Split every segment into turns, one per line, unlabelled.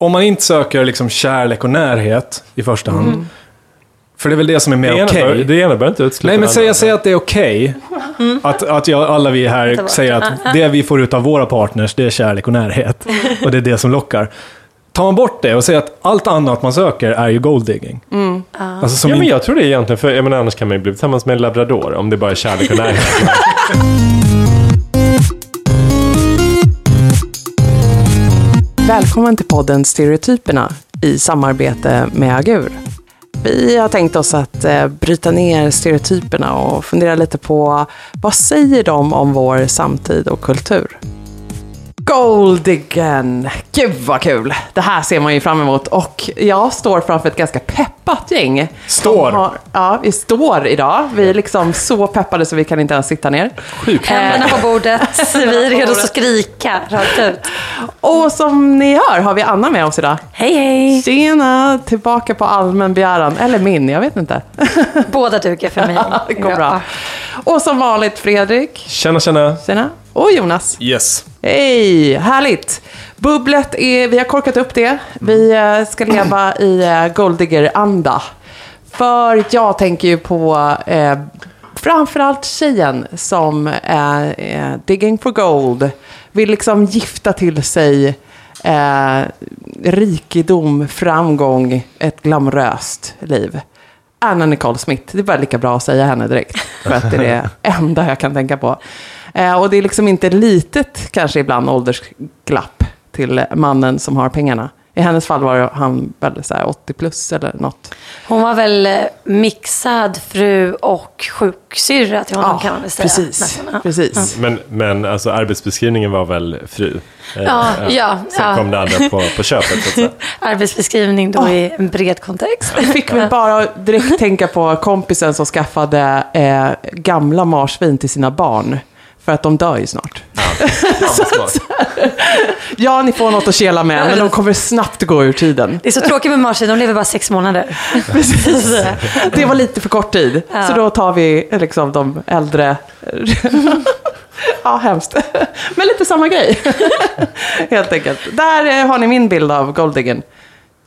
om man inte söker liksom kärlek och närhet i första hand,
Mm.
för det är väl det som är mer okej.
bör, det ena behöver inte utesluta
Nej, men säg, säg att det är okej. Att, att jag, alla vi här säger att det vi får ut av våra partners, det är kärlek och närhet. Och det är det som lockar. Tar man bort det och säger att allt annat man söker är ju golddigging. Alltså som
Ja, men jag tror det är egentligen, för jag menar, annars kan man ju bli tillsammans med en labrador om det bara är kärlek och närhet.
Välkommen till podden Stereotyperna i samarbete med Agur. Vi har tänkt oss att eh, bryta ner stereotyperna och fundera lite på vad säger de om vår samtid och kultur? Goldigan! Gud vad kul! Det här ser man ju fram emot och jag står framför ett ganska peppat gäng.
Står?
Har, ja, vi står idag. Vi är liksom så peppade så vi kan inte ens sitta ner.
Händerna på bordet, vi är redo att skrika rakt ut.
Och som ni hör har vi Anna med oss idag.
Hej hej!
Tjena! Tillbaka på allmän begäran. Eller min, jag vet inte.
Båda duger för mig.
Det går bra. Och som vanligt Fredrik.
Tjena, tjena.
Tjena. Och Jonas.
Yes.
Hej! Härligt! Bubblet är, vi har korkat upp det. Vi eh, ska leva i eh, Goldigger-anda. För jag tänker ju på eh, framförallt tjejen som är eh, digging for gold. Vill liksom gifta till sig eh, rikedom, framgång, ett glamoröst liv. Anna Nicole Smith, det är bara lika bra att säga henne direkt. För att det är det enda jag kan tänka på. Eh, och det är liksom inte litet, kanske ibland, åldersglapp till mannen som har pengarna. I hennes fall var han väl så här 80 plus eller något.
Hon var väl eh, mixad fru och sjuksyrra till honom kan man väl säga.
precis.
Ja.
precis.
Men, men alltså arbetsbeskrivningen var väl fru? Eh,
Ja, ja,
Sen
ja.
kom det andra på, på köpet, så att.
Arbetsbeskrivning då i en bred kontext.
Jag fick väl bara direkt tänka på kompisen som skaffade eh, gamla marsvin till sina barn. För att de dör ju snart.
Fan, vad smart.
Ja, ni får något att kela med, men de kommer snabbt gå ur tiden.
Det är så tråkigt med marsvin, de lever bara sex månader.
Precis. Det var lite för kort tid.
Ja.
Så då tar vi liksom de äldre. Ja, hemskt. Men lite samma grej. Helt enkelt. Där eh, har ni min bild av Goldingen.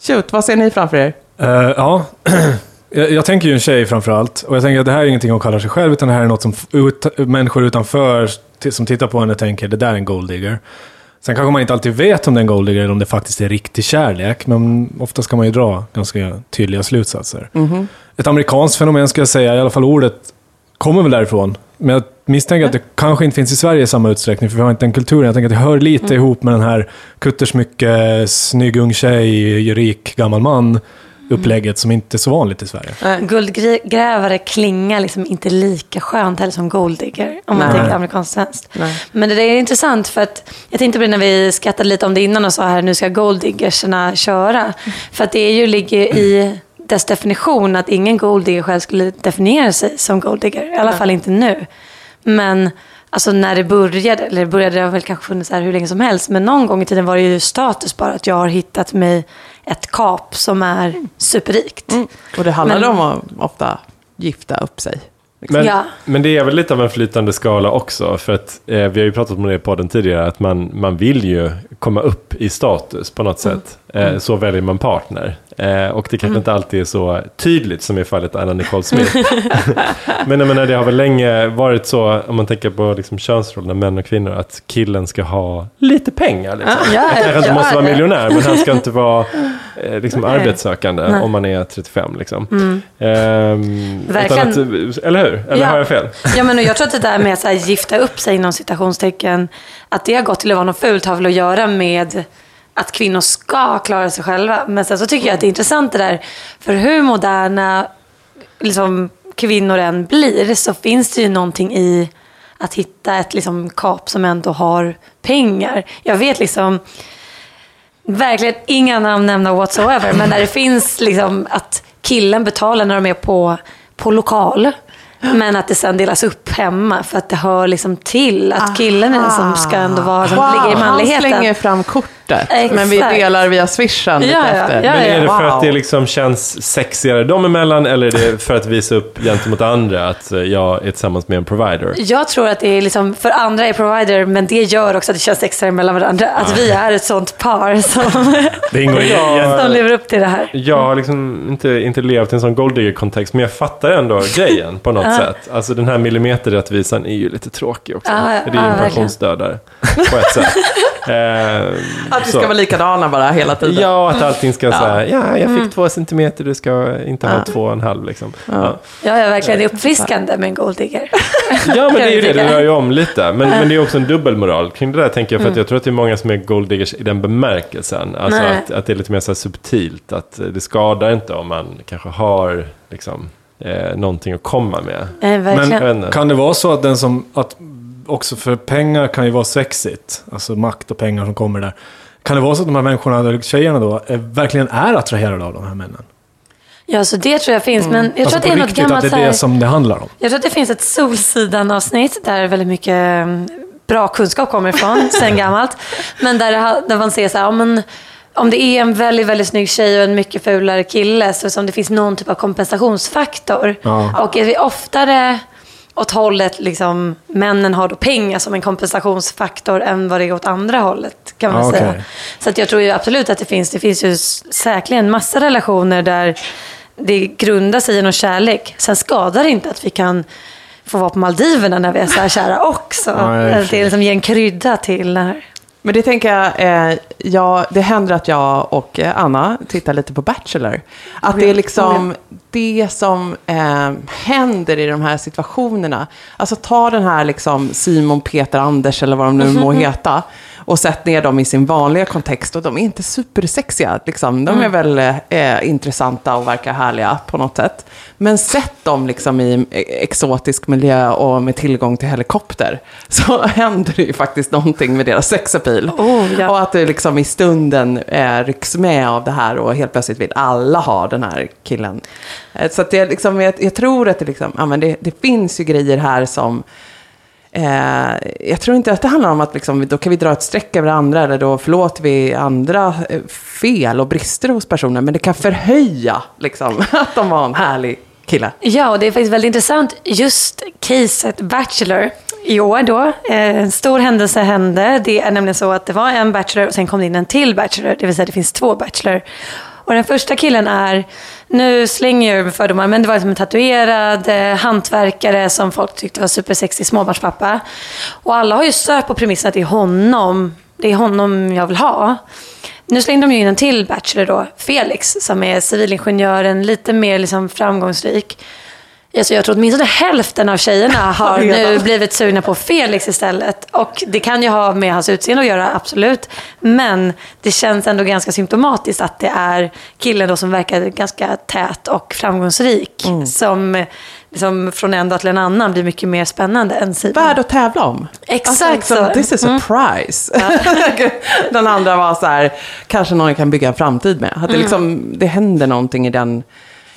Shoot, vad ser ni framför er?
Eh, ja, jag, jag tänker ju en tjej framför allt. Och jag tänker att det här är ingenting hon kallar sig själv, utan det här är något som ut, människor utanför som tittar på henne tänker, det där är en golddigger. Sen kanske man inte alltid vet om det är en golddigger eller om det faktiskt är riktig kärlek, men oftast kan man ju dra ganska tydliga slutsatser. Ett amerikanskt fenomen ska jag säga, i alla fall ordet kommer väl därifrån. Men jag misstänker att det kanske inte finns i Sverige i samma utsträckning, för vi har inte den kulturen. Jag tänker att det hör lite ihop med den här kuttersmycke, snygg ung tjej, rik gammal man upplägget som inte är så vanligt i Sverige.
Guldgrävare klingar liksom inte lika skönt heller som golddigger. Om man
Nej.
tänker amerikanskt svenskt. Men det är intressant för att jag tänkte på det när vi skrattade lite om det innan och sa här nu ska golddiggerserna köra. För att det är ju ligger i dess definition att ingen golddigger själv skulle definiera sig som golddigger. I alla fall inte nu. Men alltså när det började, eller det började det har väl kanske funnits här hur länge som helst. Men någon gång i tiden var det ju status bara att jag har hittat mig ett kap som är superrikt.
Och det handlar
Men-
om att ofta gifta upp sig.
Men,
Ja.
men det är väl lite av en flytande skala också. För att eh, vi har ju pratat om det i podden tidigare. Att man, man vill ju komma upp i status på något sätt. Eh, så väljer man partner. Eh, och det kanske inte alltid är så tydligt som i fallet Anna Nicole Smith. men jag menar, det har väl länge varit så, om man tänker på liksom könsrollerna, män och kvinnor, att killen ska ha lite pengar. Liksom.
Ja,
Han kanske inte måste vara miljonär, men han ska inte vara eh, liksom,
Nej.
arbetssökande
Nej.
om man är 35. Liksom. Ehm,
Verkligen.
utan Att, eller hur? Eller
Ja.
har jag fel?
Ja, men jag tror att det där med att gifta upp sig inom citationstecken, att det har gått till att vara något fult har väl att göra med att kvinnor ska klara sig själva. Men sen så tycker jag att det är intressant det där, för hur moderna liksom, kvinnor än blir så finns det ju någonting i att hitta ett liksom, kap som ändå har pengar. Jag vet liksom, verkligen inga namn nämna whatsoever, men när det finns liksom att killen betalar när de är på, på lokal. Men att det sen delas upp hemma för att det hör liksom till att killen är den som ska ändå vara, som ligger i
han
manligheten.
slänger fram korten kortet.
Exakt.
Men vi delar via swishen lite
Ja, ja,
efter.
ja,
Men är det för
Wow.
att det liksom känns sexigare dem emellan eller är det för att visa upp gentemot andra att eh, jag är tillsammans med en provider?
Jag tror att det är liksom, för andra är provider, men det gör också att det känns extra mellan varandra. Att vi är ett sånt par som,
Det ingår i...
Ja.
som lever upp till det här.
Jag har liksom inte, inte levt i en sån golddigger-kontext, men jag fattar ändå grejen på något sätt. Alltså den här millimeterrättvisan är ju lite tråkig också.
Ja, ja,
det är ju
ja,
en pensionsdödare på ett sätt. Eh,
Att vi
så.
ska vara likadana bara hela tiden.
Ja, att allting ska säga, ja, jag fick
Mm.
två centimeter, du ska inte ha
Ja.
två och en halv liksom. Ja.
Ja, ja verkligen. Det är uppfriskande med en golddigger.
Ja, men det är ju det, det rör ju om lite. Men, men det är också en dubbelmoral kring det där, tänker jag. För att jag tror att det är många som är golddiggers i den bemärkelsen. Alltså
Nej.
att, att det är lite mer så här subtilt. Att det skadar inte om man kanske har liksom, eh, någonting att komma med.
Nej,
inte.
Kan det vara så att den som... Att också för pengar kan ju vara sexigt. Alltså makt och pengar som kommer där. Kan det vara så att de här människorna, eller tjejerna då, är, verkligen är attraherade av de här männen?
Ja, så det tror jag finns. Men jag tror
alltså
att det är något
riktigt,
gammalt...
att det är det som det handlar om.
Jag tror att det finns ett Solsidan-avsnitt där väldigt mycket mm, bra kunskap kommer ifrån sen gammalt. Men där, där man ser så här, ja, men, om det är en väldigt, väldigt snygg tjej och en mycket fulare kille så som det finns någon typ av kompensationsfaktor.
Ja.
Och är vi oftare åt hållet, liksom, männen har då pengar som en kompensationsfaktor än vad det är åt andra hållet kan man
Ja,
säga.
okej.
Så att jag tror ju absolut att det finns, det finns ju säkerligen massa relationer där det grundar sig i någon kärlek. Sen skadar det inte att vi kan få vara på Maldiverna när vi är så här kära också. Att det liksom ger en krydda till det här.
Men det tänker jag, eh, ja, det händer att jag och eh, Anna tittar lite på Bachelor. Att det är liksom det som eh, händer i de här situationerna. Alltså ta den här liksom Simon, Peter, Anders eller vad de nu må heta. Och sätt ner dem i sin vanliga kontext. Och de är inte supersexiga. Liksom. De är väl eh, intressanta och verkar härliga på något sätt. Men sätt dem liksom i exotisk miljö och med tillgång till helikopter. Så händer det ju faktiskt någonting med deras sexappeal.
Oh, ja.
Och att det liksom i stunden eh, rycks med av det här och helt plötsligt vill alla ha den här killen. Eh, så att det liksom, jag, jag tror att det, liksom, ja, men det, det finns ju grejer här som Eh, jag tror inte att det handlar om att liksom, då kan vi dra ett streck över andra eller då förlåter vi andra eh, fel och brister hos personen. Men det kan förhöja liksom, att de var en härlig kille.
Ja, och det är faktiskt väldigt intressant. Just caset Bachelor i år då. Eh, en stor händelse hände. Det är nämligen så att det var en Bachelor och sen kom det in en till Bachelor. Det vill säga det finns två Bachelor. Och den första killen är, nu slänger jag med fördomar, men det var liksom en tatuerad eh, hantverkare som folk tyckte var supersexig småbarnspappa. Och alla har ju sökt på premissen att det är honom, det är honom jag vill ha. Nu slängde de ju in en till Bachelor då, Felix, som är civilingenjören, lite mer liksom framgångsrik. Alltså jag tror åtminstone hälften av tjejerna har nu blivit sugna på Felix istället. Och det kan ju ha med hans utseende att göra, absolut. Men det känns ändå ganska symptomatiskt att det är killen då som verkar ganska tät och framgångsrik. Som liksom från en dag till en annan blir mycket mer spännande än Simon.
Värd att tävla om.
Exakt
alltså, liksom,
så.
This is a prize. den andra var så här, kanske någon kan bygga en framtid med. Att det, liksom, det händer någonting i den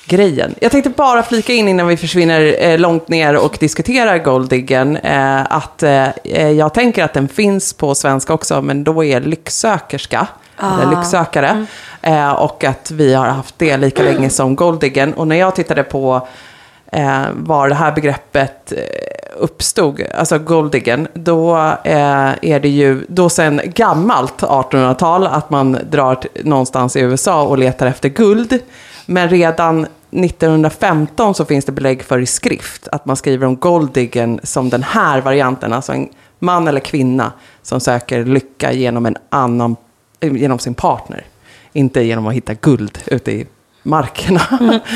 grejen. Jag tänkte bara flika in innan vi försvinner eh, långt ner och diskuterar Golddiggen. Eh, att eh, jag tänker att den finns på svenska också, men då är lycksökerska. Eller lycksökare. Eh, och att vi har haft det lika länge som Golddiggen. Och när jag tittade på eh, var det här begreppet eh, uppstod, alltså golddiggen, då eh, är det ju då sen gammalt 1800-tal att man drar någonstans i USA och letar efter guld. Men redan 1915 så finns det belägg för i skrift att man skriver om golddiggen som den här varianten, alltså en man eller kvinna som söker lycka genom en annan, eh, genom sin partner. Inte genom att hitta guld ute i markerna.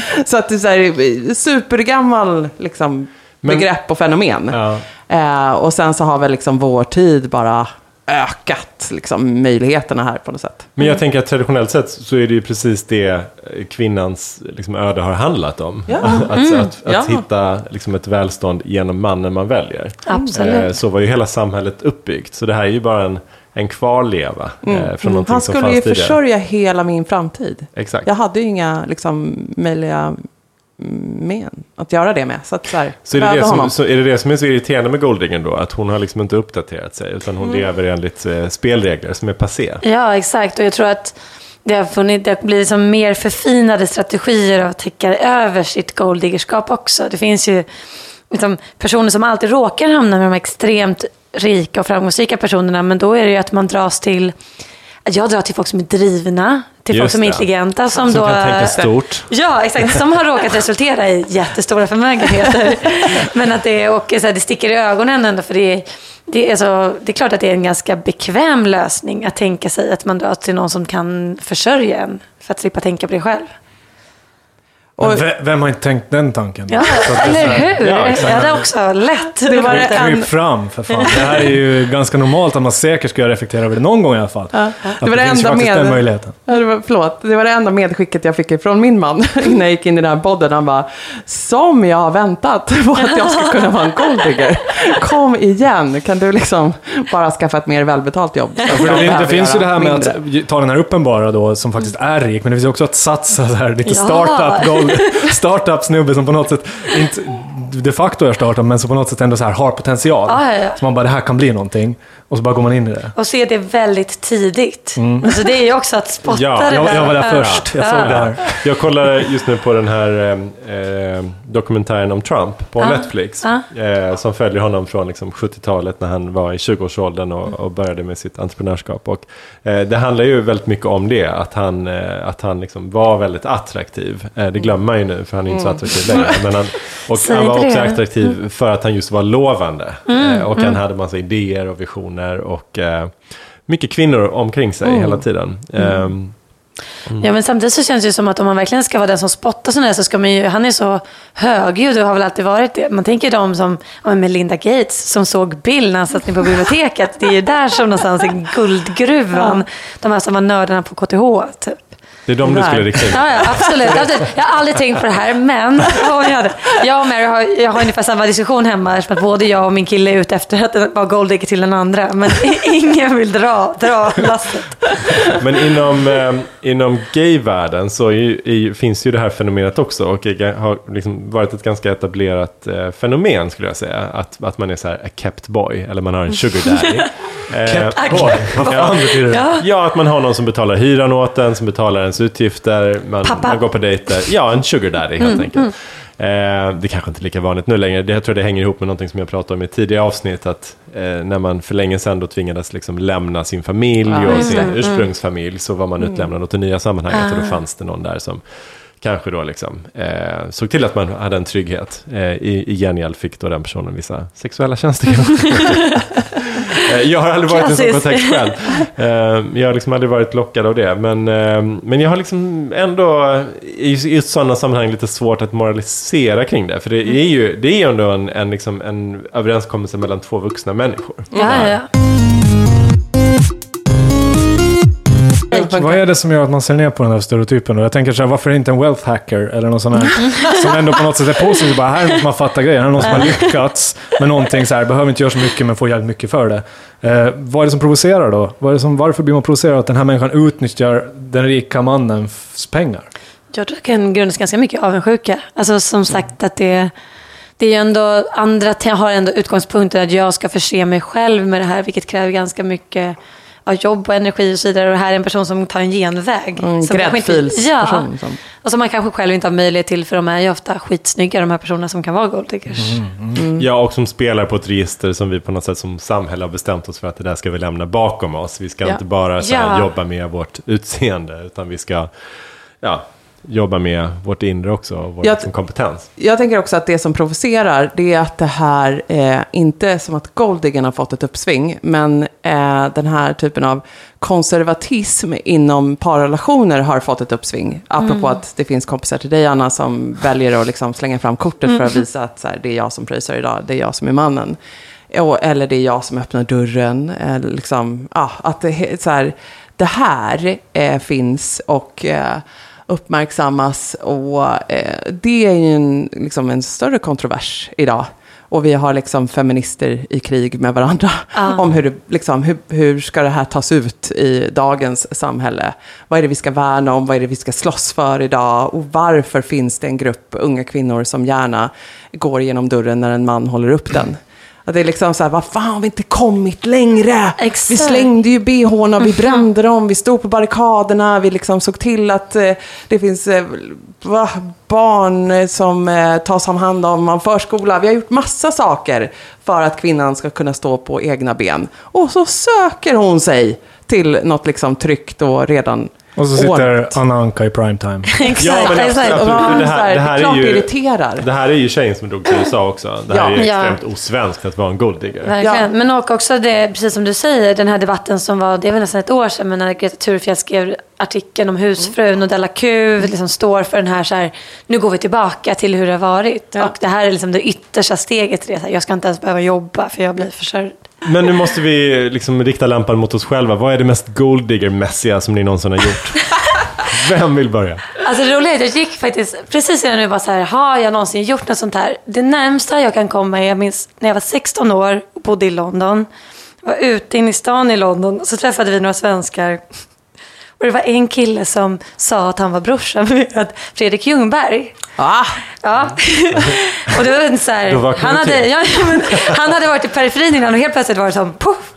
så att det är så här, supergammal liksom,
Men-
begrepp och fenomen.
Ja.
Eh, och sen så har väl liksom vår tid bara ökat liksom, möjligheterna här på något sätt.
Men jag tänker att traditionellt sett så är det ju precis det eh, kvinnans liksom, öde har handlat om.
Ja.
Att, att, att,
Ja.
hitta liksom, ett välstånd genom mannen man väljer.
Absolut.
Eh, Så var ju hela samhället uppbyggt. Så det här är ju bara en, en kvarleva eh, från någonting
Mm. Han
som
skulle
fanns
ju
tidigare.
försörja hela min framtid.
Exakt.
Jag hade ju inga liksom, möjliga men att göra det med. Så, att, så, här,
Så är, det det som, så är det det som är så irriterande med Goldingen då? Att hon har liksom inte uppdaterat sig, utan hon
Mm.
lever enligt eh, spelregler som är passé.
Ja, exakt. Och jag tror att det har, funnit, det har blivit liksom mer förfinade strategier av att täcka över sitt golddiggerskap också. Det finns ju liksom personer som alltid råkar hamna med de extremt rika och framgångsrika personerna, men då är det ju att man dras till jag drar till folk som är drivna, till folk
Just
som är
det.
intelligenta. Som,
Som
då,
kan tänka stort.
Ja, exakt. Som har råkat resultera i jättestora förmögenheter. Men att det, och, så här, det sticker i ögonen ändå, för det är, det, är så, det är klart att det är en ganska bekväm lösning att tänka sig att man drar till någon som kan försörja en, för att slippa tänka på det själv.
Och-
ve- vem har inte tänkt den tanken?
Ja,
Så att det är så
eller
här-
hur?
Ja,
jag hade också lätt.
Det var det
inte-
en-
Kryp fram för fan. Det här är ju ganska normalt att man säkert ska reflektera över det någon gång i alla fall.
Ja.
Att
Det var det
ju
enda med-
den möjligheten.
Ja, det var, förlåt, det var det enda medskicket jag fick ifrån min man innan jag gick in i den här podden. Han bara, som jag har väntat på att jag ska kunna vara en golddigger. Kom igen, kan du liksom bara skaffa ett mer välbetalt jobb? Att
För det, det finns ju det här med
mindre.
att ta den här uppenbara då, som faktiskt är rik, men det finns ju också att satsa så här, lite
Ja.
startup, gold, startup snubbe som på något sätt, inte de facto är startup, men som på något sätt ändå så här har potential.
Ja, ja, ja.
Så man bara, det här kan bli någonting. Och så bara går man in i det.
Och se det väldigt tidigt. Alltså det är ju också att spotta
Ja,
det
Jag,
där.
jag var där först, jag såg det här.
Jag kollar just nu på den här eh, eh, dokumentären om Trump på
Ja.
Netflix.
Ja.
Eh, som följer honom från liksom, 70-talet när han var i 20-årsåldern och, och började med sitt entreprenörskap. Och, eh, det handlar ju väldigt mycket om det, att han, eh, att han liksom var väldigt attraktiv. Eh, det glömmer man ju nu, för han är inte så attraktiv längre. Men han, och han var också
det. Mm.
attraktiv för att han just var lovande. Eh, och han hade massa idéer och visioner och eh, mycket kvinnor omkring sig hela tiden. Ehm,
Ja, men samtidigt så känns det ju som att om man verkligen ska vara den som spottar sådana här så ska man ju, han är så högljudd och har väl alltid varit det. Man tänker de som, ja, Melinda Gates som såg Bill när han satt på biblioteket. Det är ju där som någonstans är guldgruvan. De här som var nördarna på KTH typ.
Det är de du skulle rikta.
Ja, ja absolut. absolut. Jag har aldrig tänkt på det här, men jag, hade, jag och Mary har, jag har ungefär samma diskussion hemma eftersom att både jag och min kille är ute efter att vara golddigger till den andra. Men ingen vill dra, dra lasset.
Men inom, eh, inom gayvärlden så är, finns ju det här fenomenet också och har liksom varit ett ganska etablerat eh, fenomen skulle jag säga. Att, att man är så här a kept boy, eller man har en sugar daddy. Eh,
Boy, vad fan betyder det?
Ja.
Ja, att man har någon som betalar hyran åt en, som betalar ens utgifter, man,
Pappa.
man går på dejter. Ja, en sugar daddy helt enkelt. Eh, det kanske inte är lika vanligt nu längre. Det, jag tror det hänger ihop med någonting som jag pratade om i tidigare avsnitt. Att eh, när man för länge sedan då tvingades liksom lämna sin familj
Ja,
och sin
det.
ursprungsfamilj så var man utlämnad åt det nya sammanhanget. Och då fanns det någon där som kanske då liksom eh, såg till att man hade en trygghet. Eh, i, I gengäld fick då den personen vissa sexuella tjänster. Eh, Jag har aldrig varit i en sån kontext själv. Eh, Jag har liksom aldrig varit lockad av det. Men, eh, men jag har liksom ändå i i sådana sammanhang lite svårt att moralisera kring det. För det är ju, det är ändå en, en, liksom, en överenskommelse mellan två vuxna människor.
Ja, ja.
Vad är det som gör att man ser ner på den här stereotypen? då? Jag tänker så här, varför är inte en wealth hacker eller någon sån här som ändå på något sätt är positiv? Bara, här som har fattat grejer, här är någon som har lyckats med någonting så här, behöver inte göra så mycket men får jävligt mycket för det. Eh, vad är det som provocerar då? Vad är det som, varför blir man provocerad att den här människan utnyttjar den rika mannens pengar?
Jag tror det kan grundas ganska mycket avundsjuka. Alltså som sagt att det, det är ju ändå, andra har ändå utgångspunkten att jag ska förse mig själv med det här, vilket kräver ganska mycket ja, jobb och energi och så vidare. Och det här är en person som tar en genväg. Som inte-
gräddfilsperson.
Ja,
som-
och som man kanske själv inte har möjlighet till, för de är ju ofta skitsnygga, de här personerna som kan vara golddiggers.
Ja, och som spelar på ett register som vi på något sätt som samhälle har bestämt oss för att det där ska vi lämna bakom oss. Vi ska
Ja.
inte bara så här,
Ja.
jobba med vårt utseende, utan vi ska ja, jobba med vårt inre också, och vår
Jag-
liksom, kompetens.
Jag tänker också att det som provocerar, det är att det här, eh, inte är som att Golddiggen har fått ett uppsving, men eh, den här typen av konservatism inom parrelationer har fått ett uppsving. Apropå att det finns kompisar till dig, Anna, som väljer att liksom slänga fram kortet för att visa att så här, det är jag som pröjsar idag, det är jag som är mannen. Och, eller det är jag som öppnar dörren. Eller liksom, ja, att det, så här, det här eh, finns och eh, uppmärksammas. Och eh, det är ju en, liksom en större kontrovers idag. Och vi har liksom feminister i krig med varandra.
Ja.
Om hur, liksom, hur, hur ska det här tas ut i dagens samhälle? Vad är det vi ska värna om? Vad är det vi ska slåss för idag? Och varför finns det en grupp unga kvinnor som gärna går genom dörren när en man håller upp den? Att det är liksom så här, vad fan har vi inte kommit längre?
Exakt.
Vi slängde ju bhna, vi brände dem, vi stod på barrikaderna, vi liksom såg till att eh, det finns eh, va, barn eh, som eh, tas om hand om av förskola. Vi har gjort massa saker för att kvinnan ska kunna stå på egna ben. Och så söker hon sig till något liksom tryggt och redan
Och så sitter. Anna Anka i primetime.
Exakt,
Ja, men
exakt.
absolut.
Och man
det här- det är ju-
irriterar.
Det här är ju tjejen som drog till USA också. Det här
Ja.
är ju
Ja.
extremt osvenskt att vara en golddigger.
Verkligen.
Ja.
Men och också det, precis som du säger, den här debatten som var, det var nästan ett år sedan, men när Greta Thunberg skrev artikeln om husfrun och Della Q liksom står för den här så här, nu går vi tillbaka till hur det har varit.
Ja.
Och det här är liksom det yttersta steget till det. Så här, Jag ska inte ens behöva jobba för jag blir försörjd.
Men nu måste vi liksom rikta lampan mot oss själva. Vad är det mest golddigger-mässiga som ni någonsin har gjort? Vem vill börja?
Alltså det roliga är att jag gick faktiskt, precis innan nu var så här, har jag någonsin gjort något sånt här? Det närmsta jag kan komma är, jag minns när jag var 16 år och bodde i London. Jag var ute inne i stan i London och så träffade vi några svenskar. Och det var en kille som sa att han var brorsan med Fredrik Ljungberg.
Ah,
Ja. Och det var en så här, han, hade, ja, men, han hade varit i periferin innan och helt plötsligt var det som poff.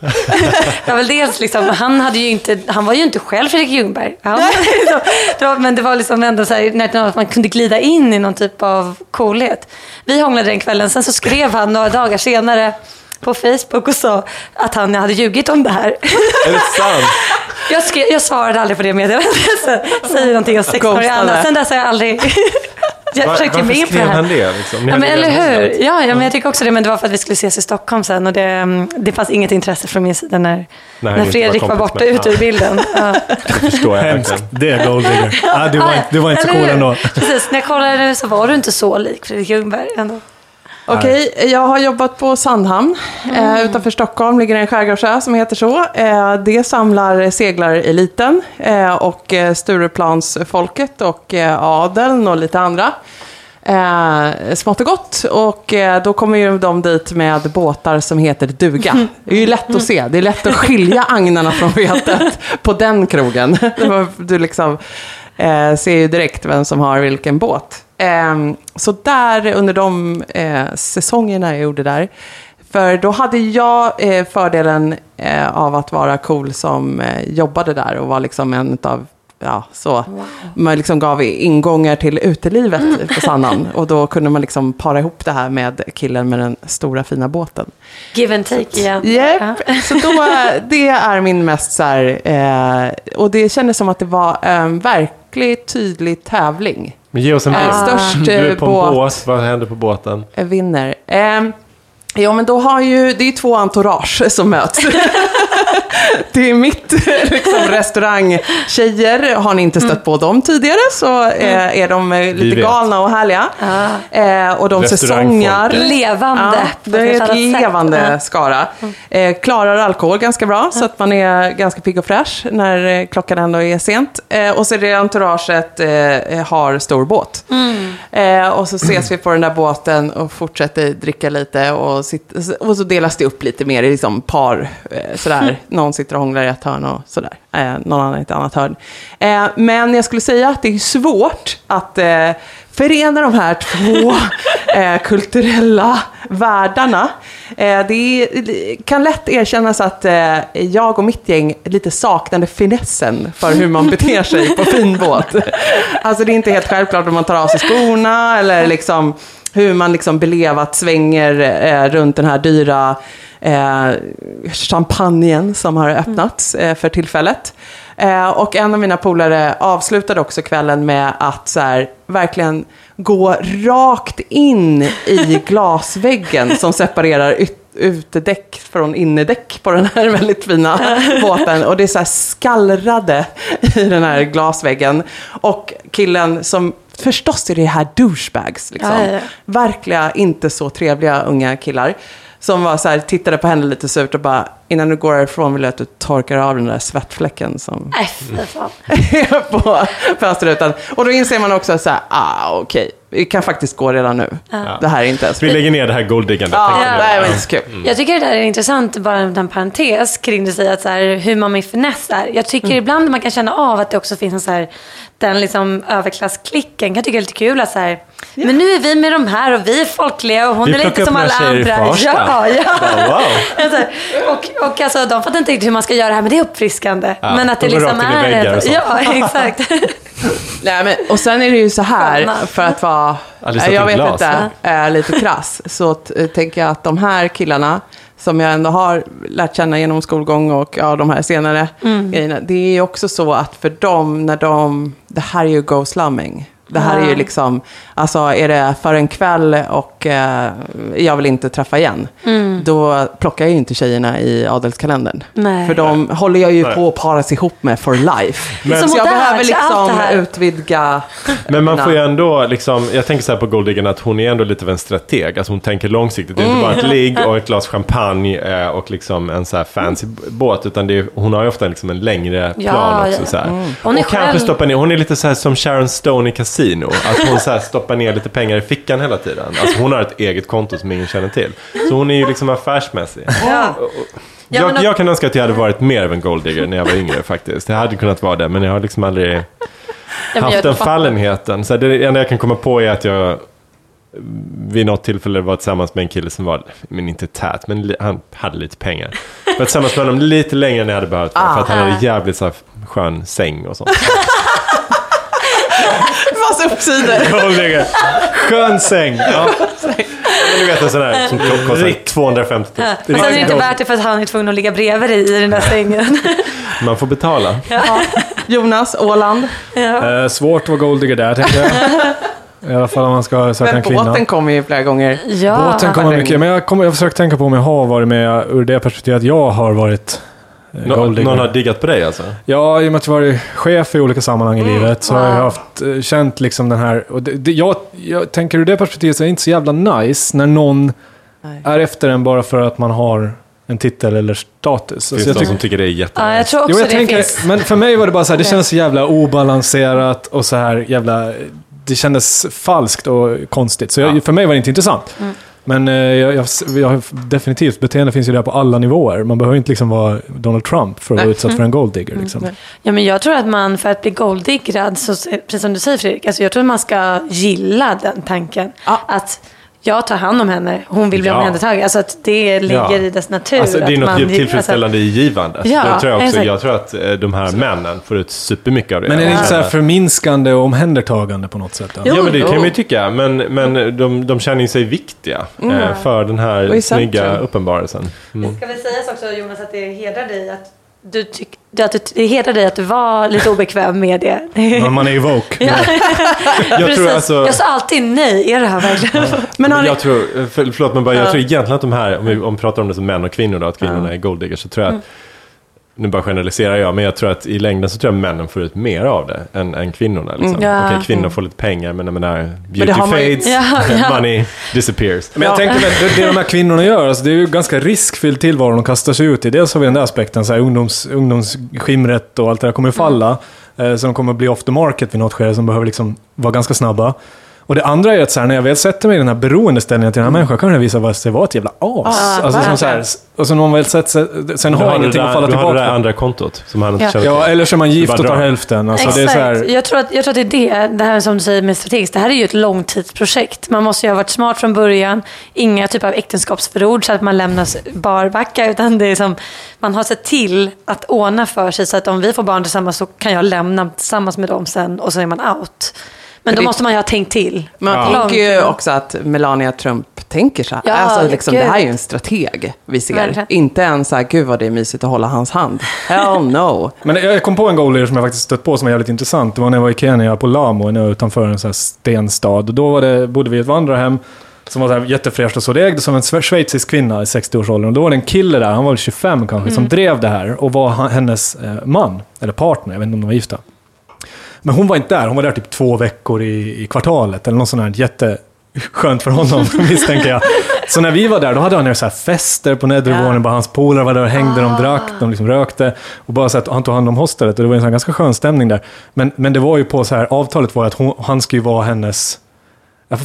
Det var väl dels liksom, han, hade ju inte, han var ju inte själv Fredrik Ljungberg. Han, liksom, det var, men det var liksom ändå så här, när att man kunde glida in i någon typ av coolhet. Vi hånglade den kvällen, sen så skrev han några dagar senare på Facebook och sa att han hade ljugit om det här.
Är det sant?
Jag, skrev, jag svarade aldrig på det meddelandet. Säger någonting om sexårig
Ghostade.
Anna. Sen dess har jag aldrig... Jag
Var,
försökte in på det
skrev
här.
han det? Liksom?
Ja, men eller hur? Ja, ja, men jag tycker också det. Men det var för att vi skulle ses i Stockholm sen. Och det, mm, det fanns inget intresse från min sida när,
Nej,
när Fredrik
var
borta
med.
ut ur bilden. Ja.
Det förstår jag
Hemskt. Det är golddigger. Ah, du, var, du var inte så cool ändå.
Precis, när jag kollade nu så var du inte så lik Fredrik Ljungberg ändå.
Okej, jag har jobbat på Sandhamn. Eh, utanför Stockholm ligger en skärgårdsö som heter så. Eh, det samlar seglareliten eh, och eh, Stureplansfolket och eh, adeln och lite andra. Eh, smått och gott. Och eh, då kommer ju de dit med båtar som heter duga. Det är ju lätt att se. Det är lätt att skilja agnarna från vetet på den krogen. Du liksom eh, ser ju direkt vem som har vilken båt. Eh, så där under de eh, säsongerna jag gjorde där. För då hade jag eh, fördelen eh, av att vara cool som jobbade där och var liksom en av Ja, så. Man liksom gav ingångar till utelivet på Sandhamn. Och då kunde man liksom para ihop det här med killen med den stora fina båten.
Give and take igen.
Japp,
Ja.
så då, det är min mest så här, eh, och det kändes som att det var en verkligt tydlig tävling.
Men ge oss en
Eh,
bild.
störst
Du är
eh,
på en
båt
båt. Vad händer på båten?
eh, vinner. Eh, ja, men då har ju, det är två entourage som möts. det är mitt liksom, restaurangtjejer. Har ni inte stött på dem tidigare så eh, är de eh, lite galna och härliga. Eh, och de säsongar.
Levande.
Ja, det är ett levande
Ja.
skara. Eh, klarar alkohol ganska bra, så att man är ganska pigg och fräsch när eh, klockan ändå är sent. Eh, och så är det entouraget eh, har stor båt. Eh, och så ses vi på den där båten och fortsätter dricka lite. Och, sitt, och så delas det upp lite mer i liksom par. Eh, sådär. Någon sitter och hånglar i ett hörn och sådär. Eh, någon annan i ett annat hörn. Eh, men jag skulle säga att det är svårt att eh, förena de här två eh, kulturella världarna. Eh, det kan lätt erkännas att eh, jag och mitt gäng lite saknade finessen för hur man beter sig på fin båt. Alltså det är inte helt självklart om man tar av sig skorna eller liksom hur man liksom belevat svänger eh, runt den här dyra eh, champagnen som har öppnats eh, för tillfället. Eh, och en av mina polare avslutade också kvällen med att så här, verkligen gå rakt in i glasväggen som separerar yt- utedäck från innedäck på den här väldigt fina båten. Och det så här skallrade i den här glasväggen. Och killen som Förstås är det här douchebags. Liksom.
Ja, ja, ja.
Verkliga, inte så trevliga unga killar. Som var så här, tittade på henne lite surt och bara, innan du går härifrån vill jag att du torkar av den där svettfläcken som
Nej, fy fan.
på fönsterrutan. Och då inser man också så här, ah okej, vi kan faktiskt gå redan nu. Det här är inte ens
Vi lägger ner det här golddiggandet.
Ja,
tänker
det var inte så kul.
Jag tycker det där är intressant, bara en parentes kring det, säga att så här, hur man med finess är. Jag tycker ibland man kan känna av att det också finns en så här, den liksom överklassklicken. Jag tycker det är lite kul att så här, men nu är vi med de här och vi är folkliga och hon
Vi
är lite som alla andra. Ja, ja.
Ja, wow.
Och och alltså, de fattar inte riktigt hur man ska göra det här, men det är uppfriskande.
Ja,
men att det liksom är... Ja, exakt.
Nej, men, och sen är det ju så här, för att vara,
Alice
jag vet
glas.
inte, är lite krass, så t- tänker jag att de här killarna, som jag ändå har lärt känna genom skolgång och ja, de här senare grejerna, det är ju också så att för dem, när de, det här är ju go slumming. Det här är ju liksom, alltså är det för en kväll och eh, jag vill inte träffa igen, då plockar jag ju inte tjejerna i adelskalendern.
Nej.
För de håller jag ju
Nej.
på att paras ihop med for life.
Är så
så jag behöver liksom utvidga
Men man får ju ändå, liksom, jag tänker så här på Golddiggen att hon är ändå lite av en strateg. Alltså hon tänker långsiktigt. Det är inte bara ett ligg och ett glas champagne eh, och liksom en så här fancy b- båt. Utan det är, hon har ju ofta liksom en längre plan
ja.
också. Så här.
Hon är
och kanske
själv-
stoppa ner, hon är lite så här som Sharon Stone i Casino. Att hon så här stoppar ner lite pengar i fickan hela tiden. Alltså hon har ett eget konto som ingen känner till. Så hon är ju liksom affärsmässig.
Ja. Ja,
jag, jag kan önska att jag hade varit mer av en golddigger när jag var yngre faktiskt. Jag hade kunnat vara det, men jag har liksom aldrig
Ja,
haft den fallenheten. Så det enda jag kan komma på är att jag vid något tillfälle var tillsammans med en kille som var, men inte tät, men han hade lite pengar. Jag var tillsammans med honom lite längre än jag hade behövt vara, för att han
Ah.
hade jävligt så här skön säng och sånt.
Massa uppsidor.
Golddigger. Skön säng. Ja.
Du vet en sån här som kostar 250 000.
Och sen är det inte värt det för att han är tvungen att ligga bredvid dig i den där sängen.
Man får betala.
Jonas, Åland.
Eh, svårt att vara golddigger där, tänker jag. I alla fall om man ska söka en kvinna.
båten kommer ju flera gånger.
Ja.
Båten kommer mycket, men jag, kommer, jag försöker tänka på om jag har varit med ur det perspektivet att jag har varit
Nå-
golddigger.
någon har diggat på dig alltså?
Ja, i och med att jag varit chef i olika sammanhang
Mm.
i livet så har jag haft, eh, känt liksom den här... Och det, det, jag, jag tänker ur det perspektivet så är det inte så jävla nice när någon
Nej.
är efter en bara för att man har en titel eller status.
Finns
Alltså,
det de
tycker-
som tycker det är jättenice?
Ja, jag tror också
Jo, jag
det
tänker,
finns.
men för mig var det bara så här, det känns så jävla obalanserat och så här jävla... Det kändes falskt och konstigt. Så jag,
Ja.
för mig var det inte intressant.
Mm.
Men eh, jag, jag, jag definitivt, beteende finns ju där på alla nivåer. Man behöver inte liksom vara Donald Trump för att vara utsatt för en golddigger. Liksom.
Nej.
Ja, men jag tror att man för att bli golddiggrad, så, precis som du säger Fredrik, alltså jag tror att man ska gilla den tanken.
Ja.
Att jag tar hand om henne, hon vill bli
Ja.
omhändertagen. Alltså att det ligger
Ja.
i dess natur.
Alltså, det är
att
något
man,
djupt tillfredsställande i givandet.
Ja,
det tror jag, också, jag tror att eh, de här männen får ut supermycket av det.
Men är det inte så här förminskande och omhändertagande på något sätt?
Jo.
Ja, men det kan man ju tycka. Men, men de, de känner sig viktiga eh, för den här snygga uppenbarelsen. Mm.
Ska vi säga också Jonas att det hedrar dig att du tyck, att du, det hedrar dig att du var lite obekväm med det.
Men man är ju woke.
Ja.
Jag
Precis.
tror alltså...
Jag sa alltid nej, är det här verkligen?
Men har
Men
ni,
jag tror, eh, för, förlåt men bara, jag
Ja.
tror egentligen att de här, om vi, om vi pratar om det som män och kvinnor då, att kvinnorna är golddiggers, så tror jag att, nu bara generaliserar jag, men jag tror att i längden så tror jag männen får ut mer av det än, än kvinnorna. Liksom.
Mm. Ja.
Okej, kvinnor får lite pengar, men jag menar, beauty
har man ju-
fades,
Ja, ja.
money disappears.
Men jag
Ja.
tänker väl, det, det de här kvinnorna gör, alltså, det är ju ganska riskfylld tillvaro de kastar sig ut i. Dels har vi den där aspekten, så här, ungdoms, ungdomsskimret och allt det där kommer falla. Eh, så de kommer bli off the market vid något skede som behöver liksom vara ganska snabba. Och det andra är att så här, när jag väl sätter mig i den här beroendeställningen till den här människan kan jag visa sig vara ett jävla as.
Ja,
alltså, som så här, och så när man väl sätter sig, sen har jag
det
ingenting att
där,
falla
du har det
tillbaka
där
på.
andra kontot som han inte
Ja.
känner till.
Ja, eller så är man gift och tar hälften. Alltså,
Exakt.
det är så här,
jag, tror att, jag tror att det är det, det här som du säger med strategiskt. Det här är ju ett långtidsprojekt. Man måste ju ha varit smart från början. Inga typ av äktenskapsförord så att man lämnas barbacka. Utan det är som, man har sett till att ordna för sig så att om vi får barn tillsammans så kan jag lämna tillsammans med dem sen och så är man out. Men då
det-
måste man ju ha tänkt till.
man
Långt
tänker ju också att Melania Trump tänker så här.
Ja,
alltså, liksom, det här är ju en strateg vi ser.
Verkligen.
Inte en så här, gud vad det är mysigt att hålla hans hand. Hell no.
Men jag kom på en goalie som jag faktiskt stött på som är jävligt intressant. Det var när jag var i Kenya på Lamo, en utanför en sån här stenstad. Och då var det, bodde vi i ett vandrarhem som var så här jättefräscht och så. Det ägdes av en schwe- schweizisk kvinna i 60-årsåldern. Och då var det en kille där, han var väl 25 kanske, som drev det här och var hennes eh, man, eller partner, jag vet inte om de var gifta. Men hon var inte där, hon var där typ två veckor i, i kvartalet eller något sånt här jätteskönt för honom, misstänker jag. Så när vi var där, då hade han så här fester på nedre
Ja.
våningen, bara hans polare var där och hängde, de drack, de liksom rökte. Och bara så att han tog hand om hostelet och det var en ganska skön stämning där. Men, men det var ju på så här, avtalet var att hon, han skulle ju vara hennes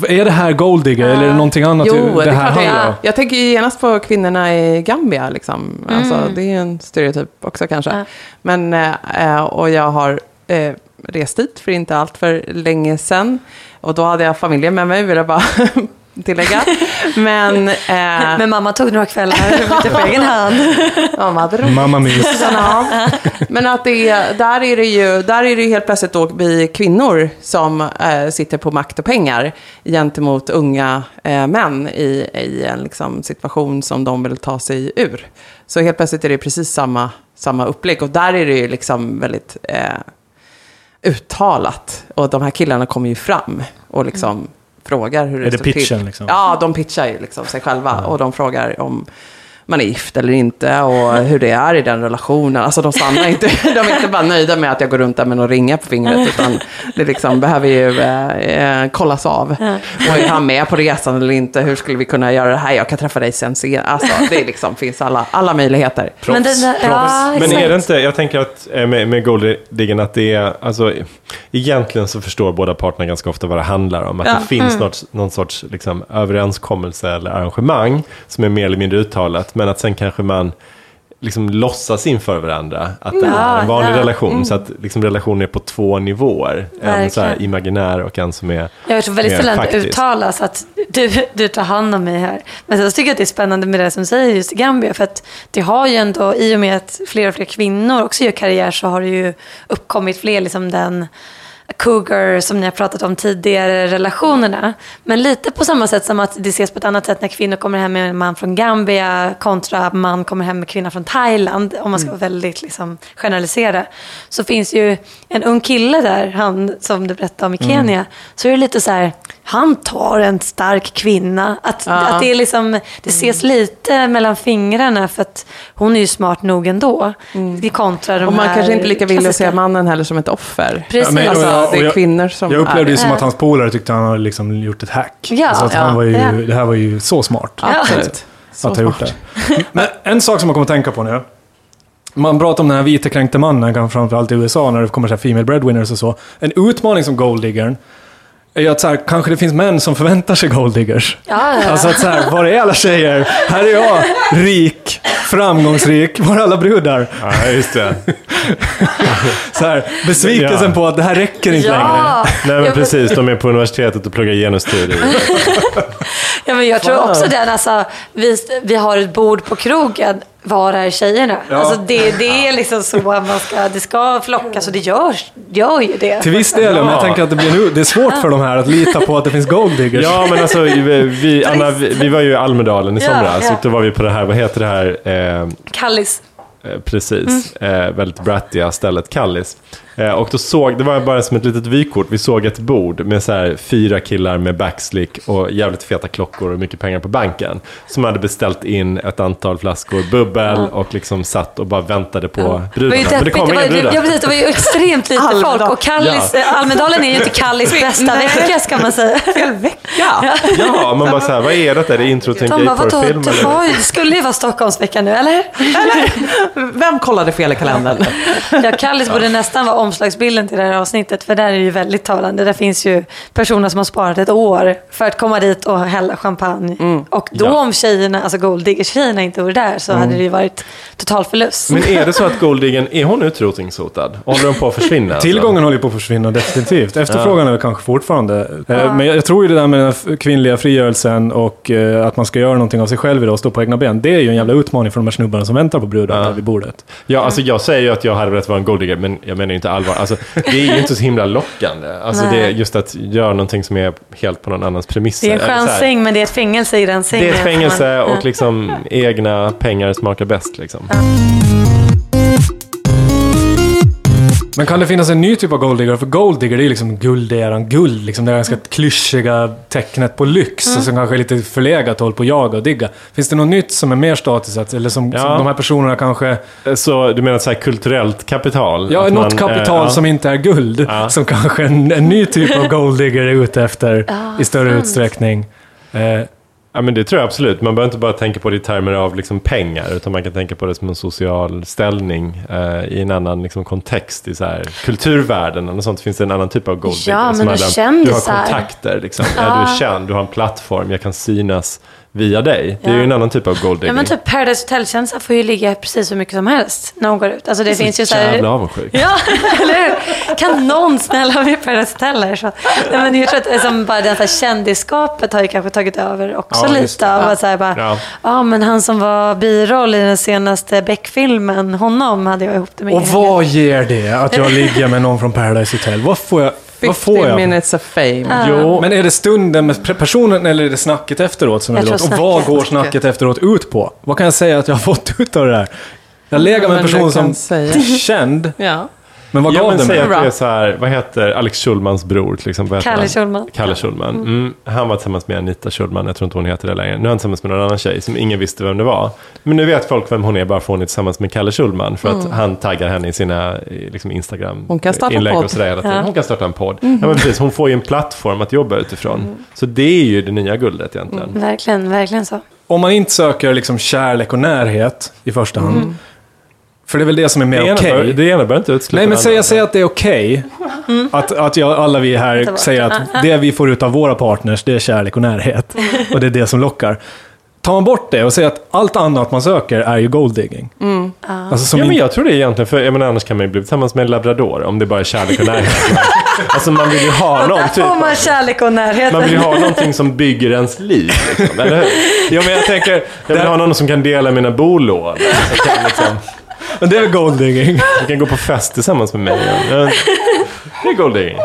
Är det här golddigger eller är det någonting annat
Jo,
det,
det är
här
det
handlar om?
Jag tänker genast på kvinnorna i Gambia. Liksom. Alltså, det är ju en stereotyp också kanske.
Ja.
Men, eh, och jag har eh, rest dit för inte allt för länge sedan. Och då hade jag familjen med mig, vill jag bara tillägga. Men, eh,
Men mamma tog några kvällar lite på egen hand.
mamma hade roligt.
Mamma.
Ja. Men att det är, där är det ju där är det ju helt plötsligt då vi kvinnor som eh, sitter på makt och pengar gentemot unga eh, män i, i en liksom, situation som de vill ta sig ur. Så helt plötsligt är det precis samma, samma upplägg och där är det ju liksom väldigt eh, uttalat. Och de här killarna kommer ju fram och liksom frågar hur det,
Är det
står
pitchen,
till.
liksom?
Ja, de pitchar ju liksom sig själva och de frågar om man är gift eller inte och hur det är i den relationen. Alltså de stannar inte, de är inte bara nöjda med att jag går runt där med någon ringa på fingret, utan det liksom behöver ju eh, eh, kollas av. Och är han med på resan eller inte? Hur skulle vi kunna göra det här? Jag kan träffa dig sen sen. Alltså det liksom, finns alla, alla möjligheter.
Men den där, ja,
Men är det inte, jag tänker att eh, med, med golddiggen att det är, alltså egentligen så förstår båda parterna ganska ofta vad det handlar om. Att
Ja.
det finns något, någon sorts liksom, överenskommelse eller arrangemang som är mer eller mindre uttalat. Men att sen kanske man liksom låtsas inför varandra att det är en vanlig
ja.
relation. Så att liksom, relationen är på två nivåer. En så här
Verkligen.
imaginär och en som är
Jag tror väldigt
mer
sällan det uttalas att du, du tar hand om mig här. Men sen så tycker jag att det är spännande med det som säger just i Gambia. För att det har ju ändå, i och med att fler och fler kvinnor också gör karriär så har det ju uppkommit fler, liksom den cougar som ni har pratat om tidigare, relationerna. Men lite på samma sätt som att det ses på ett annat sätt när kvinnor kommer hem med en man från Gambia kontra man kommer hem med kvinna från Thailand, om man ska vara väldigt liksom, generalisera. Så finns ju en ung kille där, han som du berättade om i Kenya, så är det lite så här, han tar en stark kvinna. Att,
Ja.
att det, är liksom, det ses lite mellan fingrarna för att hon är ju smart nog ändå. Det kontra de
Och man kanske inte lika vill att se mannen heller som ett offer.
Precis.
Ja, men-
Alltså,
och jag-
det
och
är
jag-
kvinnor som
Jag upplevde
är
det
det.
som att hans polare tyckte han hade liksom gjort ett hack.
Ja,
alltså att
ja,
han var ju,
ja.
Det här var ju så smart.
Absolut. Så
att ha gjort det. Men en sak som man kommer att tänka på nu. Man pratar om den här vita kränkte mannen, framförallt i USA, när det kommer så här female breadwinners och så. En utmaning som golddiggern är ju att så här, kanske det finns män som förväntar sig golddiggers.
Ja, ja.
Alltså att så här, var är alla tjejer? Här är jag, rik, framgångsrik, var är alla brudar?
Ja, just det.
Så här, besvikelsen
Ja.
på att det här räcker inte längre.
Nej men precis, de är på universitetet och pluggar genusteorier.
Ja, men jag tror också den, alltså, vi, vi har ett bord på krogen, var är tjejerna?
Ja.
Alltså, det, det är liksom så man ska, det ska flockas och det gör, gör ju det.
Till viss del, men jag tänker att det, blir nu, det är svårt för de här att lita på att det finns golddiggers.
Ja men alltså, vi, vi, Anna, vi, vi var ju i Almedalen i
Ja,
somras
ja.
och då var vi på det här, vad heter det här, eh,
Kallis.
Eh, Precis, eh, väldigt brattiga stället Kallis. Eh, och då såg, det var bara som ett litet vykort, vi såg ett bord med så här fyra killar med backslick och jävligt feta klockor och mycket pengar på banken. Som hade beställt in ett antal flaskor bubbel och liksom satt och bara väntade på
Det var
brudarna. Men det kom
Det
inga
ju- ja,
brudar.
precis, det var ju extremt lite
Almedal.
folk. Och Kallis, Almedalen är ju inte Kallis bästa vecka ska man säga.
Fel vecka.
Ja, man bara så här, vad är detta? Är det intro till en gayporrfilm?
det,
eller?
det skulle ju vara Stockholmsveckan nu, eller?
Vem kollade fel i kalendern?
Ja, Kallis borde nästan vara omslagsbilden till det här avsnittet, för där är det ju väldigt talande. Där finns ju personer som har sparat ett år för att komma dit och hälla champagne. Och då
Ja.
om tjejerna, alltså golddigger-tjejerna inte vore där så hade det ju varit total förlust.
Men är det så att Golddiggen, är hon utrotningshotad? Håller hon på att försvinna? alltså?
Tillgången håller ju på att försvinna definitivt. Efterfrågan är väl kanske fortfarande. Eh, Men jag tror ju det där med den kvinnliga frigörelsen och eh, att man ska göra någonting av sig själv idag och stå på egna ben. Det är ju en jävla utmaning för de här snubbarna som väntar på brudar där vid bordet.
Ja, alltså jag säger ju att jag hade velat vara en golddigger, men jag menar ju inte allvar. Alltså, det är ju inte så himla lockande. Alltså,
Nej.
det är just att göra någonting som är helt på någon annans premisser.
Det är en skön säng, men det är ett fängelse i den sängen.
Det är ett fängelse och liksom egna pengar smakar bäst. Liksom.
Men kan det finnas en ny typ av golddigger? För golddigger det är liksom gulderan, guld, liksom det ganska klyschiga tecknet på lyx.
Mm.
Och som kanske är lite förlegat håll på att jaga och digga. Finns det något nytt som är mer statusat? Eller som,
Ja.
som de här personerna kanske...
Så du menar så här kulturellt kapital?
Ja,
Att
något
man,
kapital
eh, ja.
som inte är guld.
Ja.
Som kanske en, en ny typ av golddigger är ute efter
Ja,
i större
sant.
utsträckning. Eh,
Ja, men det tror jag absolut. Man behöver inte bara tänka på det i termer av liksom pengar, utan man kan tänka på det som en social ställning eh, i en annan liksom, kontext i så här, kulturvärlden. Eller sånt finns det en annan typ av gold
Ja, men
som handlar om- Du har kontakter, liksom. ja. du är känd, du har en plattform, jag kan synas via dig. Det är
Ja.
ju en annan typ av gold
Ja
digging.
men typ Paradise Hotel-kändisar får ju ligga precis hur mycket som helst när hon går ut. Alltså det finns ju så
Jävla
här...
avundsjuk.
Ja, eller hur? Kan någon snälla med Paradise Hotel här? Så, nej, men jag tror att det är som bara det här kändisskapet har ju kanske tagit över också
Ja,
lite. Av att så här bara,
Ja.
ja. men han som var biroll i den senaste Beck-filmen, honom hade jag ihop det med.
Och vad ger det att jag ligger med någon från Paradise Hotel? Vad får jag? Vad
50
får jag?
minutes of fame.
Jo,
Men är det stunden med personen eller är det snacket efteråt som är
Jag tror
åt? Och vad
snacket.
går snacket efteråt ut på? Vad kan jag säga att jag har fått ut av det här? Jag lägger med en
men
person
kan
som
säga.
är känd,
Ja.
Men vad
Ja,
gav
men
det
säg
mig?
att det är så här, vad heter Alex Schulmans bror till exempel?
Kalle
han?
Schulman.
Kalle Schulman. Mm. Han var tillsammans med Anita Schulman, jag tror inte hon heter det längre. Nu är han tillsammans med någon annan tjej som ingen visste vem det var. Men nu vet folk vem hon är bara för hon är tillsammans med Kalle Schulman. För att han taggar henne i sina liksom Instagram
Hon kan starta
inlägg
podd.
och sådär hela tiden.
Ja.
Hon kan starta en podd. Ja, men precis, hon får ju en plattform att jobba utifrån. Så det är ju det nya guldet egentligen.
Verkligen, verkligen så.
Om man inte söker liksom kärlek och närhet i första hand, för det är väl det som är mer okej.
bör, det ena bör inte utesluta
Nej, men säg, säg att det är okej. Att, att jag, alla vi här säger att det vi får ut av våra partners, det är kärlek och närhet. Och det är det som lockar. Tar man bort det och säger att allt annat man söker är ju gold digging. Alltså som
Ja, men jag tror det egentligen, för jag menar, annars kan man ju bli tillsammans med en labrador om det bara är kärlek och närhet. alltså man vill ju ha någon typ
man kärlek och närhet.
Man vill ju ha någonting som bygger ens liv, liksom, eller hur? Ja, men jag tänker, jag vill ha någon som kan dela mina bolån. Liksom,
men det är gold digging.
Du kan gå på fest tillsammans med mig. Det är gold digging.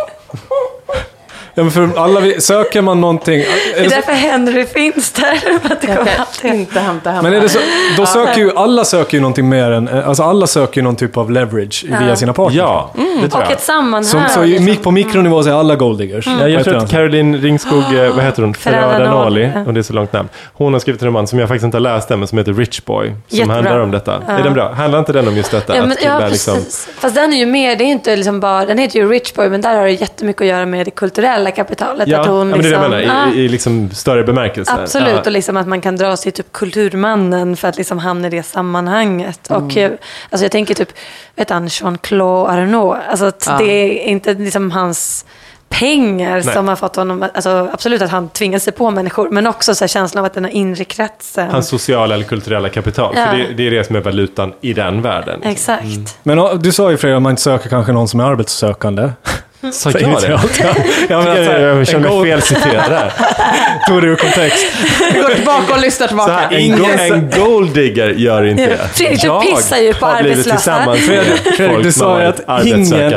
Ja, men för alla söker man någonting... Är
Det är
det så,
därför Henry finns där. För att det
Jag kan
alltid...
inte hämta hem
men är det så, då söker ju alla söker ju någonting mer än... Alltså alla söker ju någon typ av leverage via sina partners.
Ja, det tror
Och
jag.
ett sammanhang.
Som, så
liksom.
på mikronivå så är alla gold diggers.
Ja, jag tror att Caroline Ringskog, eh, vad heter hon?
Ferrara-Noli.
Ferrara-Noli, och det är så långt namn. Hon har skrivit en roman som jag faktiskt inte har läst än, men som heter Rich Boy. Som
Jättebra.
handlar om detta. Är den bra? Handlar inte den om just detta?
Ja, men, ja,
liksom...
precis. Fast den är ju mer, det är inte liksom bara, den heter ju Rich Boy, men där har det jättemycket att göra med det kulturella kapitalet.
Ja,
att hon
ja, men det är det jag
liksom,
menar,
Ja,
i, i liksom större bemärkelse.
Absolut,
Ja.
och liksom att man kan dra sig typ kulturmannen för att liksom hamna i det sammanhanget. Och eh, alltså jag tänker typ, vet han, Jean-Claude Arnault, alltså att
Ja.
det är inte liksom hans pengar
Nej.
som har fått honom, alltså absolut att han tvingar sig på människor, men också så här känslan av att den här inre kretsen.
Hans sociala eller kulturella kapital.
Ja.
För det, det är det som är valutan i den världen.
Exakt.
Men ja, du sa ju Fredrik att man inte söker kanske någon som är arbetssökande.
Sa jag det?
Ja,
Jag,
alltså,
jag, jag
en
känner mig felciterad där.
Tog det ur kontext.
Gå tillbaka och lyssna
Så
tillbaka.
här, en, go- en golddigger gör inte det.
Fredrik, du pissar ju på arbetslösa.
Fredrik, Fredrik,
folk
du
som
sa ju att ingen-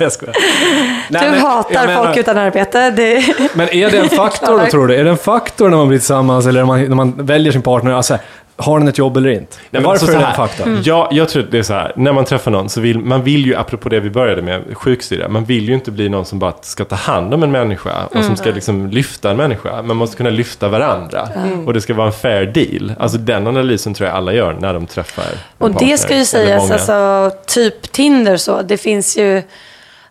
jag skojar.
Du
Nej, men
hatar
jag menar-
folk utan arbete. Det...
Men är det en faktor då, tror du? Är det en faktor när man blir tillsammans eller när man, när man väljer sin partner? Alltså, har den ett jobb eller inte?
Nej, men
Varför
alltså
är
så
det en
här,
faktor?
Ja, jag tror att det är så här. När man träffar någon så vill man vill ju, apropå det vi började med, sjuksyra. Man vill ju inte bli någon som bara ska ta hand om en människa och som ska liksom lyfta en människa. Man måste kunna lyfta varandra. Och det ska vara en fair deal. Alltså den analysen tror jag alla gör när de träffar en
Och det ska ju sägas, alltså typ Tinder så, det finns ju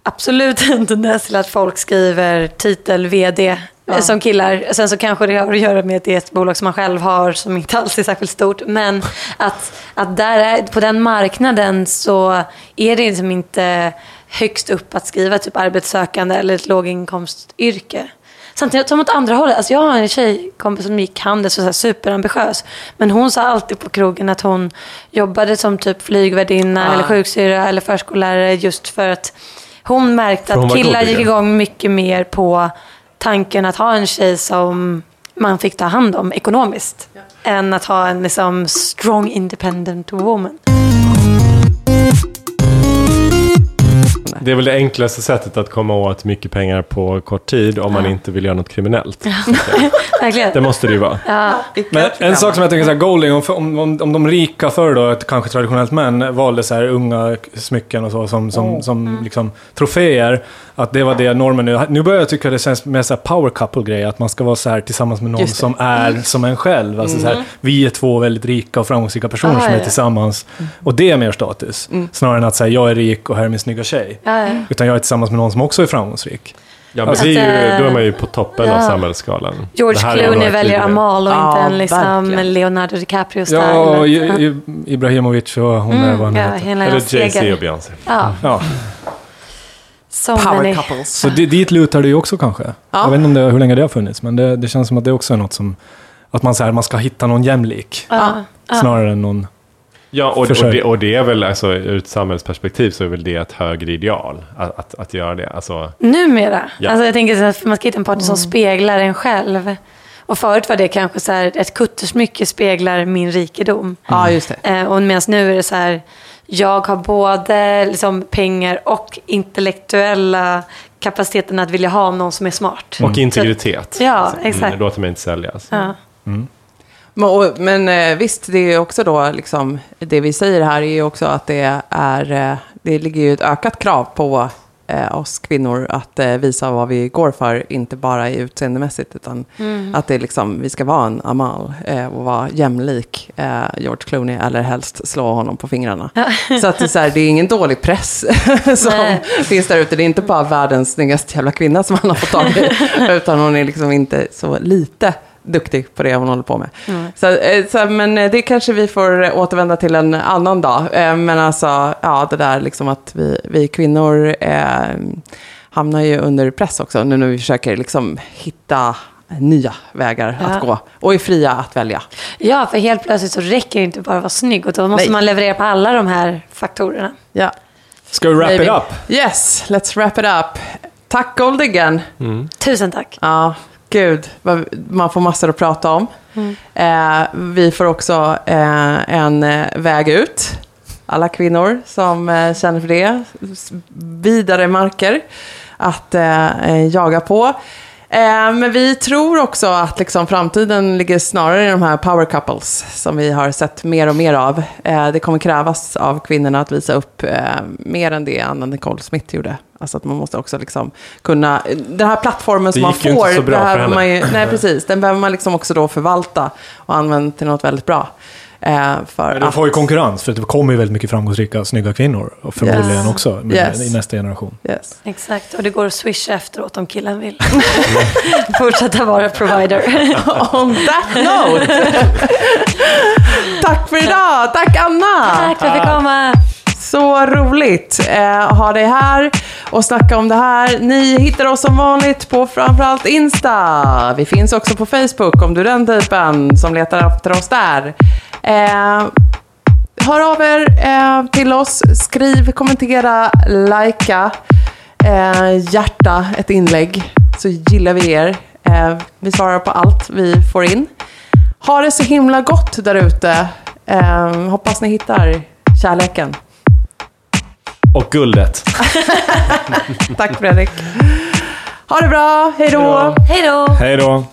absolut en tendens till att folk skriver titel VD
Ja.
som killar. Sen så kanske det har att göra med att det är ett bolag som man själv har som inte alls är särskilt stort. Men att, att där är, på den marknaden så är det liksom inte högst upp att skriva typ arbetssökande eller ett låginkomstyrke. Samtidigt som åt andra hållet, alltså jag har en tjejkompis som gick Handels och så här superambitiös. Men hon sa alltid på krogen att hon jobbade som typ flygvärdinna
Ah.
eller sjuksyra eller förskollärare just för att hon märkte
För hon
att
var
killar gick igång mycket mer på tanken att ha en tjej som man fick ta hand om ekonomiskt. Än att ha en liksom strong independent woman.
Det är väl det enklaste sättet att komma åt mycket pengar på kort tid om man inte vill göra något kriminellt.
Verkligen.
Det måste det ju vara.
Ja.
Men en sak som jag tänker så här, golding, om, om, om, om de rika förr då, kanske traditionellt män, valde så här unga smycken och så som, som, som liksom troféer, att det var det normen nu. Nu börjar jag tycka det känns mer så här power couple-grej, att man ska vara så här tillsammans med någon som är som en själv. Alltså så här, vi är två väldigt rika och framgångsrika personer
Ah,
som är
ja.
tillsammans. Och det är mer status. Snarare än att säga jag är rik och här är min snygga tjej.
Ja, ja.
Utan jag är tillsammans med någon som också är framgångsrik.
Ja, men det är ju,
eh,
då är man ju på toppen av
ja.
samhällsskalan. Det
George Clooney väljer. Amal och
Ja,
inte en liksom
verkligen.
Leonardo DiCaprio-style.
Ja, och I- I- Ibrahimovic och hon är vad hon
Mm, ja,
Eller Jay-Z och Beyoncé.
Ja,
Ja,
so
Power
many.
couples.
så det, dit lutar det ju också kanske.
Ja.
Jag vet inte om det, hur länge det har funnits, men det, det känns som att det också är något som... Att man, så här, man ska hitta någon jämlik,
Ja, ja.
snarare än någon...
Ja, och, och, det, och det är väl, alltså, ur ett samhällsperspektiv så är väl det ett högre ideal, att, att, att göra det. Alltså,
Numera.
Ja.
Alltså jag tänker så att man ska hitta en partner
Mm.
som speglar en själv. Och förut var det kanske så här, ett kuttersmycke speglar min rikedom.
Ja, just det.
Eh, och medan nu är det så här, jag har både liksom, pengar och intellektuella kapaciteten att vilja ha någon som är smart.
och integritet.
Ja,
Alltså,
exakt.
Mm, låter mig inte säljas.
Ja.
Och, men eh, visst, det är också då liksom, det vi säger här är ju också att det är, eh, det ligger ju ett ökat krav på eh, oss kvinnor att visa vad vi går för, inte bara i utseendemässigt, utan att det liksom, vi ska vara en Amal och vara jämlik George Clooney, eller helst slå honom på fingrarna. Så att det är, så här, det är ingen dålig press som
Nej.
finns där ute. Det är inte bara världens snyggaste jävla kvinna som han har fått tag i, utan hon är liksom inte så lite duktig på det hon håller på med. Så, eh, så, men eh, det kanske vi får återvända till en annan dag. Eh, Men alltså, ja, det där liksom att vi, vi kvinnor eh, hamnar ju under press också, nu när vi försöker liksom hitta nya vägar
Ja.
att gå. Och är fria att välja.
ja, för helt plötsligt så räcker det inte bara att vara snygg. Och då måste
Nej.
man leverera på alla de här faktorerna.
Ja.
Ska vi wrap
Maybe.
it up?
Yes, let's wrap it up. Tack Goldigan.
Tusen tack.
Ja, gud. Man får massor att prata om. Eh, vi får också eh, en eh, väg ut. Alla kvinnor som eh, känner för det. Vidare marker att eh, eh, jaga på. Eh, men vi tror också att liksom, framtiden ligger snarare i de här power couples som vi har sett mer och mer av. Eh, det kommer krävas av kvinnorna att visa upp eh, mer än det Anna Nicole Smith gjorde. Alltså att man måste också liksom kunna, den här plattformen som man
inte
får,
så bra för
behöver
henne.
man ju, nej precis, den behöver man liksom också då förvalta och använda till något väldigt bra. Eh, för
Men de får ju konkurrens, för det kommer ju väldigt mycket framgångsrika, snygga kvinnor. Och förmodligen
Yes.
också med,
Yes.
i nästa generation.
yes.
Exakt, och det går att swisha efteråt om killen vill. Fortsätta vara provider.
On that note! Tack för idag! Tack Anna!
Tack för att jag fick komma.
Så roligt eh, ha dig här och snacka om det här. Ni hittar oss som vanligt på framförallt Insta. Vi finns också på Facebook om du är den typen som letar efter oss där. Eh, hör av er eh, till oss. Skriv, kommentera, likea, eh, hjärta ett inlägg så gillar vi er. Eh, vi svarar på allt vi får in. Ha det så himla gott där ute. Eh, hoppas ni hittar kärleken.
Och guldet.
Tack Fredrik. Ha det bra, hej då!
Hej då.
Hej då!